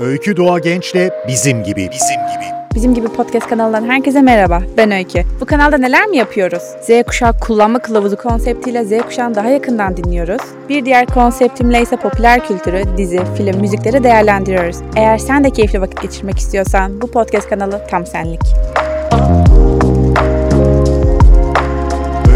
Öykü Doğa Genç'le Bizim Gibi. Bizim Gibi. Bizim gibi podcast kanalından herkese merhaba. Ben Öykü. Bu kanalda neler mi yapıyoruz? Z kuşağı kullanma kılavuzu konseptiyle Z kuşağını daha yakından dinliyoruz. Bir diğer konseptimle ise popüler kültürü, dizi, film, müzikleri değerlendiriyoruz. Eğer sen de keyifli vakit geçirmek istiyorsan bu podcast kanalı tam senlik.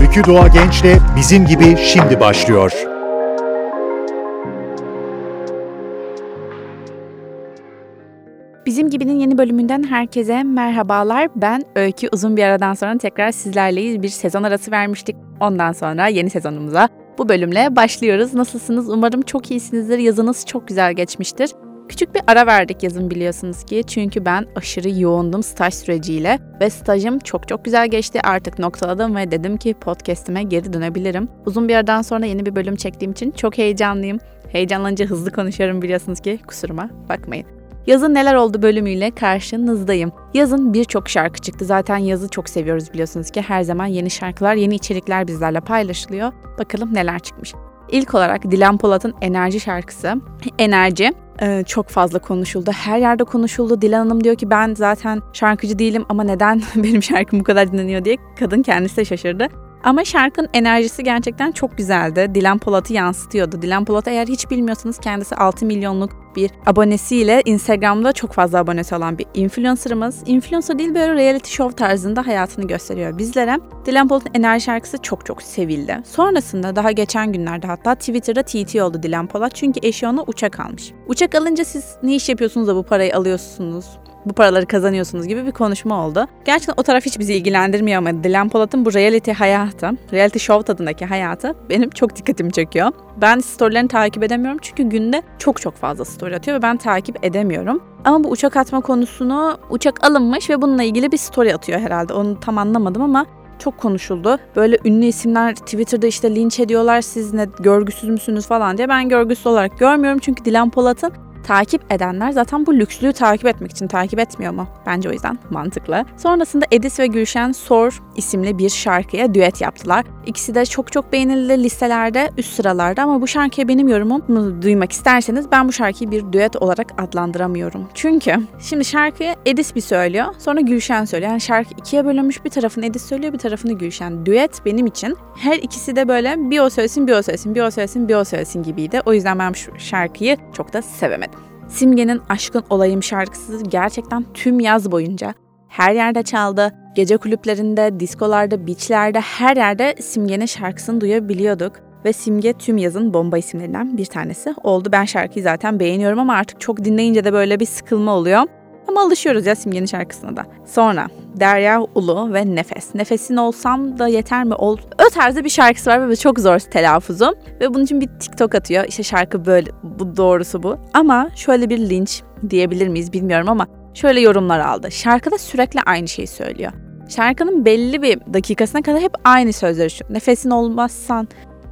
Öykü Doğa Genç'le Bizim Gibi şimdi başlıyor. Bölümünden herkese merhabalar. Ben Öykü. Uzun bir aradan sonra tekrar sizlerleyiz. Bir sezon arası vermiştik. Ondan sonra yeni sezonumuza bu bölümle başlıyoruz. Nasılsınız? Umarım çok iyisinizdir. Yazınız çok güzel geçmiştir. Küçük bir ara verdik yazın biliyorsunuz ki. Çünkü ben aşırı yoğundum staj süreciyle. Ve stajım çok çok güzel geçti. Artık noktaladım ve dedim ki podcastime geri dönebilirim. Uzun bir aradan sonra yeni bir bölüm çektiğim için çok heyecanlıyım. Heyecanlanınca hızlı konuşuyorum biliyorsunuz ki kusuruma bakmayın. Yazın neler oldu bölümüyle karşınızdayım. Yazın birçok şarkı çıktı. Zaten yazı çok seviyoruz biliyorsunuz ki. Her zaman yeni şarkılar, yeni içerikler bizlerle paylaşılıyor. Bakalım neler çıkmış. İlk olarak Dilan Polat'ın Enerji şarkısı. Enerji e, çok fazla konuşuldu. Her yerde konuşuldu. Dilan Hanım diyor ki ben zaten şarkıcı değilim ama neden benim şarkım bu kadar dinleniyor diye kadın kendisi de şaşırdı. Ama şarkının enerjisi gerçekten çok güzeldi. Dilan Polat'ı yansıtıyordu. Dilan Polat eğer hiç bilmiyorsanız kendisi 6 milyonluk bir abonesiyle Instagram'da çok fazla abonesi olan bir influencer'ımız. Influencer değil böyle reality show tarzında hayatını gösteriyor bizlere. Dilan Polat'ın enerji şarkısı çok çok sevildi. Sonrasında daha geçen günlerde hatta Twitter'da TT oldu Dilan Polat çünkü eşi ona uçak almış. Uçak alınca siz ne iş yapıyorsunuz da bu parayı alıyorsunuz? Bu paraları kazanıyorsunuz gibi bir konuşma oldu. Gerçekten o taraf hiç bizi ilgilendirmiyor ama Dilan Polat'ın bu reality hayatı, reality show tadındaki hayatı benim çok dikkatimi çekiyor. Ben storylerini takip edemiyorum çünkü günde çok çok fazla story atıyor ve ben takip edemiyorum. Ama bu uçak atma konusunu uçak alınmış ve bununla ilgili bir story atıyor herhalde. Onu tam anlamadım ama çok konuşuldu. Böyle ünlü isimler Twitter'da işte linç ediyorlar siz ne görgüsüz müsünüz falan diye. Ben görgüsüz olarak görmüyorum çünkü Dilan Polat'ın takip edenler zaten bu lükslüğü takip etmek için takip etmiyor mu? Bence o yüzden mantıklı. Sonrasında Edis ve Gülşen Sor isimli bir şarkıya düet yaptılar. İkisi de çok çok beğenildi listelerde üst sıralarda ama bu şarkıya benim yorumumu duymak isterseniz ben bu şarkıyı bir düet olarak adlandıramıyorum. Çünkü şimdi şarkıyı Edis bir söylüyor sonra Gülşen söylüyor. Yani şarkı ikiye bölünmüş bir tarafını Edis söylüyor bir tarafını Gülşen. Düet benim için her ikisi de böyle bir o söylesin bir o söylesin bir o söylesin bir o söylesin gibiydi. O yüzden ben şu şarkıyı çok da sevemedim. Simge'nin Aşkın Olayım şarkısı gerçekten tüm yaz boyunca her yerde çaldı. Gece kulüplerinde, diskolarda, beachlerde her yerde Simge'nin şarkısını duyabiliyorduk. Ve Simge tüm yazın bomba isimlerinden bir tanesi oldu. Ben şarkıyı zaten beğeniyorum ama artık çok dinleyince de böyle bir sıkılma oluyor. Ama alışıyoruz ya Simge'nin şarkısına da. Sonra Derya Ulu ve Nefes. Nefesin olsam da yeter mi? Ol o tarzda bir şarkısı var ve çok zor telaffuzu. Ve bunun için bir TikTok atıyor. İşte şarkı böyle, bu doğrusu bu. Ama şöyle bir linç diyebilir miyiz bilmiyorum ama şöyle yorumlar aldı. Şarkıda sürekli aynı şeyi söylüyor. Şarkının belli bir dakikasına kadar hep aynı sözleri şu. Nefesin olmazsan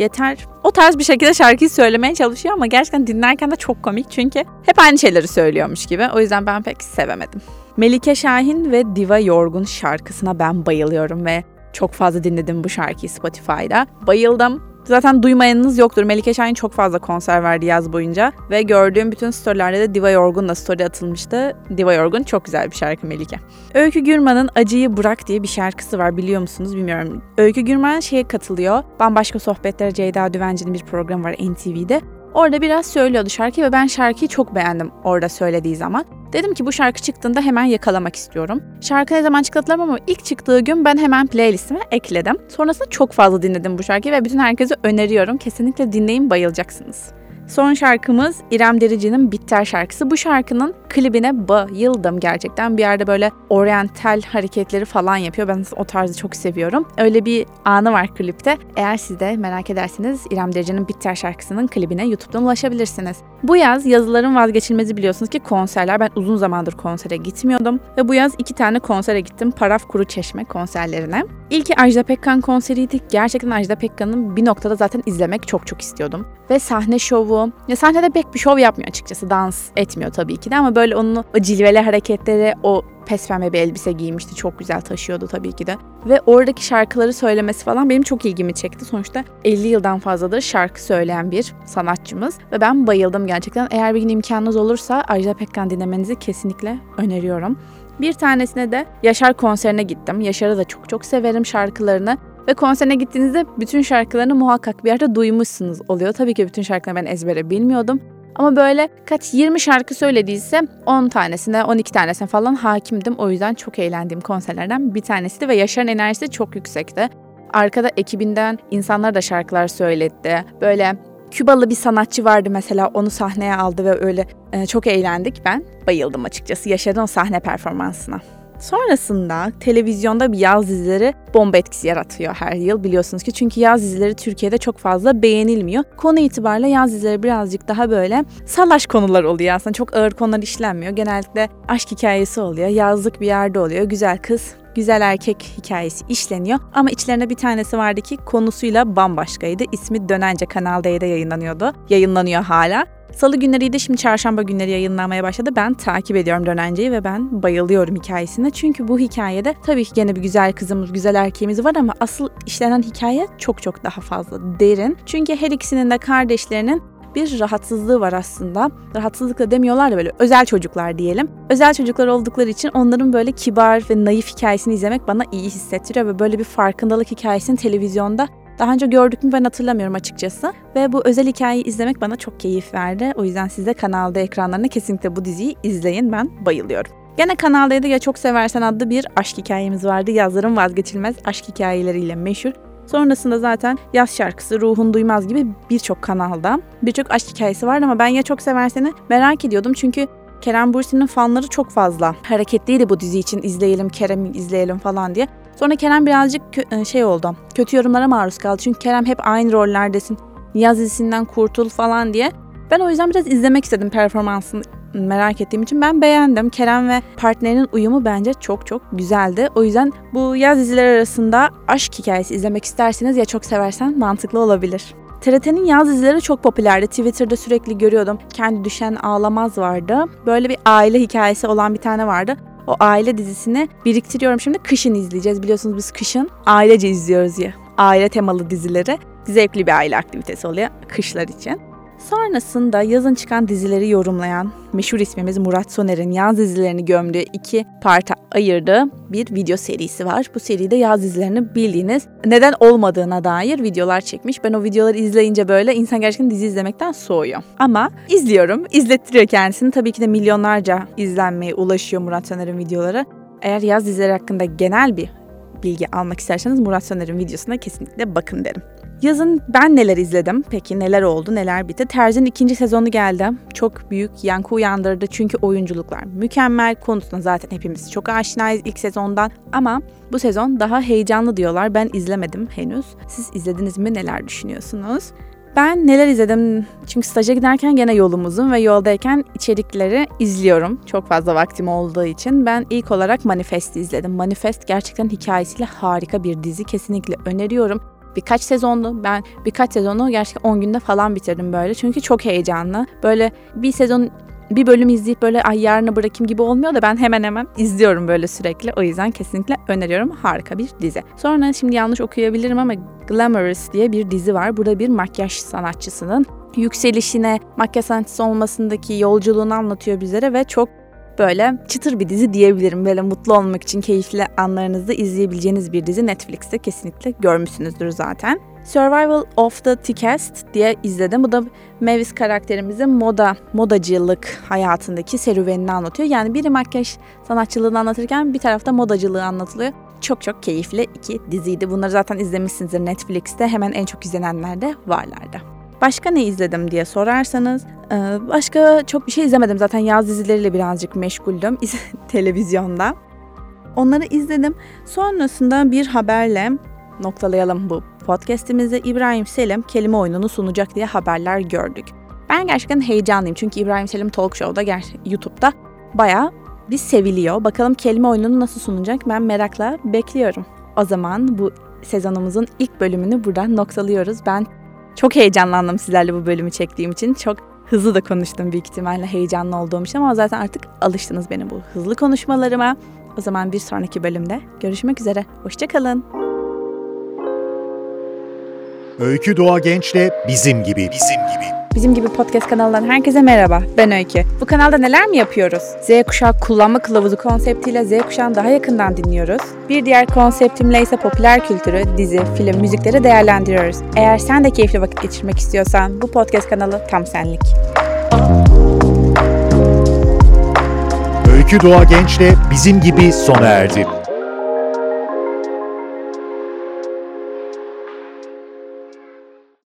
yeter. O tarz bir şekilde şarkıyı söylemeye çalışıyor ama gerçekten dinlerken de çok komik çünkü hep aynı şeyleri söylüyormuş gibi. O yüzden ben pek sevemedim. Melike Şahin ve Diva Yorgun şarkısına ben bayılıyorum ve çok fazla dinledim bu şarkıyı Spotify'da. Bayıldım. Zaten duymayanınız yoktur. Melike Şahin çok fazla konser verdi yaz boyunca. Ve gördüğüm bütün storylerde de Diva Yorgun'la story atılmıştı. Diva Yorgun çok güzel bir şarkı Melike. Öykü Gürman'ın Acıyı Bırak diye bir şarkısı var biliyor musunuz bilmiyorum. Öykü Gürman şeye katılıyor. Bambaşka Sohbetlere Ceyda Düvenci'nin bir programı var NTV'de. Orada biraz söylüyordu şarkıyı ve ben şarkıyı çok beğendim orada söylediği zaman. Dedim ki bu şarkı çıktığında hemen yakalamak istiyorum. Şarkı ne zaman çıktı ama ilk çıktığı gün ben hemen playlistime ekledim. Sonrasında çok fazla dinledim bu şarkıyı ve bütün herkese öneriyorum. Kesinlikle dinleyin bayılacaksınız. Son şarkımız İrem Derici'nin Bitter şarkısı. Bu şarkının klibine bayıldım gerçekten. Bir yerde böyle oryantal hareketleri falan yapıyor. Ben o tarzı çok seviyorum. Öyle bir anı var klipte. Eğer siz de merak ederseniz İrem Derici'nin Bitter şarkısının klibine YouTube'dan ulaşabilirsiniz. Bu yaz yazıların vazgeçilmezi biliyorsunuz ki konserler. Ben uzun zamandır konsere gitmiyordum. Ve bu yaz iki tane konsere gittim. Paraf Kuru Çeşme konserlerine. İlki Ajda Pekkan konseriydi. Gerçekten Ajda Pekkan'ın bir noktada zaten izlemek çok çok istiyordum. Ve sahne şovu. Ya sahnede pek bir şov yapmıyor açıkçası. Dans etmiyor tabii ki de ama böyle onun o cilveli hareketleri, o pembe bir elbise giymişti. Çok güzel taşıyordu tabii ki de. Ve oradaki şarkıları söylemesi falan benim çok ilgimi çekti. Sonuçta 50 yıldan fazladır şarkı söyleyen bir sanatçımız. Ve ben bayıldım gerçekten. Eğer bir gün imkanınız olursa Ajda Pekkan dinlemenizi kesinlikle öneriyorum. Bir tanesine de Yaşar konserine gittim. Yaşar'ı da çok çok severim şarkılarını. Ve konserine gittiğinizde bütün şarkılarını muhakkak bir yerde duymuşsunuz oluyor. Tabii ki bütün şarkılarını ben ezbere bilmiyordum. Ama böyle kaç 20 şarkı söylediyse 10 tanesine 12 tanesine falan hakimdim. O yüzden çok eğlendiğim konserlerden bir tanesiydi ve Yaşar'ın enerjisi çok yüksekti. Arkada ekibinden insanlar da şarkılar söyledi. Böyle Kübalı bir sanatçı vardı mesela onu sahneye aldı ve öyle e, çok eğlendik. Ben bayıldım açıkçası Yaşar'ın o sahne performansına. Sonrasında televizyonda bir yaz dizileri bomba etkisi yaratıyor her yıl biliyorsunuz ki. Çünkü yaz dizileri Türkiye'de çok fazla beğenilmiyor. Konu itibariyle yaz dizileri birazcık daha böyle salaş konular oluyor aslında. Çok ağır konular işlenmiyor. Genellikle aşk hikayesi oluyor. Yazlık bir yerde oluyor. Güzel kız güzel erkek hikayesi işleniyor. Ama içlerinde bir tanesi vardı ki konusuyla bambaşkaydı. İsmi Dönence Kanal D'de yayınlanıyordu. Yayınlanıyor hala. Salı günleriydi şimdi çarşamba günleri yayınlanmaya başladı. Ben takip ediyorum Dönence'yi ve ben bayılıyorum hikayesine. Çünkü bu hikayede tabii ki gene bir güzel kızımız, güzel erkeğimiz var ama asıl işlenen hikaye çok çok daha fazla derin. Çünkü her ikisinin de kardeşlerinin bir rahatsızlığı var aslında. Rahatsızlık da demiyorlar da böyle özel çocuklar diyelim. Özel çocuklar oldukları için onların böyle kibar ve naif hikayesini izlemek bana iyi hissettiriyor ve böyle bir farkındalık hikayesini televizyonda daha önce gördük mü ben hatırlamıyorum açıkçası. Ve bu özel hikayeyi izlemek bana çok keyif verdi. O yüzden siz de kanalda ekranlarına kesinlikle bu diziyi izleyin. Ben bayılıyorum. Gene Kanal D'de Ya Çok Seversen adlı bir aşk hikayemiz vardı. Yazların vazgeçilmez aşk hikayeleriyle meşhur. Sonrasında zaten yaz şarkısı, ruhun duymaz gibi birçok kanalda birçok aşk hikayesi vardı ama ben Ya Çok Seversen'i merak ediyordum çünkü Kerem Bürsin'in fanları çok fazla. Hareketliydi bu dizi için izleyelim, Kerem'i izleyelim falan diye. Sonra Kerem birazcık kö- şey oldu. Kötü yorumlara maruz kaldı. Çünkü Kerem hep aynı rollerdesin. Niyaz dizisinden kurtul falan diye. Ben o yüzden biraz izlemek istedim performansını merak ettiğim için ben beğendim. Kerem ve partnerinin uyumu bence çok çok güzeldi. O yüzden bu yaz dizileri arasında aşk hikayesi izlemek isterseniz ya çok seversen mantıklı olabilir. TRT'nin yaz dizileri çok popülerdi. Twitter'da sürekli görüyordum. Kendi Düşen Ağlamaz vardı. Böyle bir aile hikayesi olan bir tane vardı. O aile dizisini biriktiriyorum şimdi. Kışın izleyeceğiz. Biliyorsunuz biz kışın ailece izliyoruz ya. Aile temalı dizileri. Zevkli bir aile aktivitesi oluyor kışlar için. Sonrasında yazın çıkan dizileri yorumlayan meşhur ismimiz Murat Soner'in yaz dizilerini gömdüğü iki parta ayırdığı bir video serisi var. Bu seride yaz dizilerini bildiğiniz neden olmadığına dair videolar çekmiş. Ben o videoları izleyince böyle insan gerçekten dizi izlemekten soğuyor. Ama izliyorum, izlettiriyor kendisini. Tabii ki de milyonlarca izlenmeye ulaşıyor Murat Soner'in videoları. Eğer yaz dizileri hakkında genel bir bilgi almak isterseniz Murat Soner'in videosuna kesinlikle bakın derim. Yazın ben neler izledim? Peki neler oldu, neler bitti? Terzin ikinci sezonu geldi. Çok büyük yankı uyandırdı çünkü oyunculuklar mükemmel. Konusuna zaten hepimiz çok aşinayız ilk sezondan. Ama bu sezon daha heyecanlı diyorlar. Ben izlemedim henüz. Siz izlediniz mi? Neler düşünüyorsunuz? Ben neler izledim? Çünkü staja giderken gene yolumuzun ve yoldayken içerikleri izliyorum. Çok fazla vaktim olduğu için. Ben ilk olarak Manifest'i izledim. Manifest gerçekten hikayesiyle harika bir dizi. Kesinlikle öneriyorum birkaç sezondu. Ben birkaç sezonu gerçekten 10 günde falan bitirdim böyle. Çünkü çok heyecanlı. Böyle bir sezon bir bölüm izleyip böyle ay yarına bırakayım gibi olmuyor da ben hemen hemen izliyorum böyle sürekli. O yüzden kesinlikle öneriyorum. Harika bir dizi. Sonra şimdi yanlış okuyabilirim ama Glamorous diye bir dizi var. Burada bir makyaj sanatçısının yükselişine, makyaj sanatçısı olmasındaki yolculuğunu anlatıyor bizlere ve çok böyle çıtır bir dizi diyebilirim. Böyle mutlu olmak için keyifli anlarınızda izleyebileceğiniz bir dizi Netflix'te kesinlikle görmüşsünüzdür zaten. Survival of the Thickest diye izledim. Bu da Mavis karakterimizin moda, modacılık hayatındaki serüvenini anlatıyor. Yani biri makyaj sanatçılığını anlatırken bir tarafta modacılığı anlatılıyor. Çok çok keyifli iki diziydi. Bunları zaten izlemişsinizdir Netflix'te. Hemen en çok izlenenler de varlardı. Başka ne izledim diye sorarsanız başka çok bir şey izlemedim. Zaten yaz dizileriyle birazcık meşguldüm televizyonda. Onları izledim. Sonrasında bir haberle noktalayalım bu podcast'imizde İbrahim Selim kelime oyununu sunacak diye haberler gördük. Ben gerçekten heyecanlıyım çünkü İbrahim Selim Talk Show'da YouTube'da bayağı bir seviliyor. Bakalım kelime oyununu nasıl sunacak ben merakla bekliyorum. O zaman bu sezonumuzun ilk bölümünü buradan noktalıyoruz. Ben çok heyecanlandım sizlerle bu bölümü çektiğim için. Çok hızlı da konuştum büyük ihtimalle heyecanlı olduğum için ama zaten artık alıştınız benim bu hızlı konuşmalarıma. O zaman bir sonraki bölümde görüşmek üzere. Hoşçakalın. Öykü Doğa Genç'le bizim gibi, bizim gibi. Bizim gibi podcast kanalından herkese merhaba. Ben Öykü. Bu kanalda neler mi yapıyoruz? Z kuşağı kullanma kılavuzu konseptiyle Z kuşağını daha yakından dinliyoruz. Bir diğer konseptimle ise popüler kültürü, dizi, film, müzikleri değerlendiriyoruz. Eğer sen de keyifli vakit geçirmek istiyorsan bu podcast kanalı tam senlik. Öykü Doğa Genç'le bizim gibi sona erdi.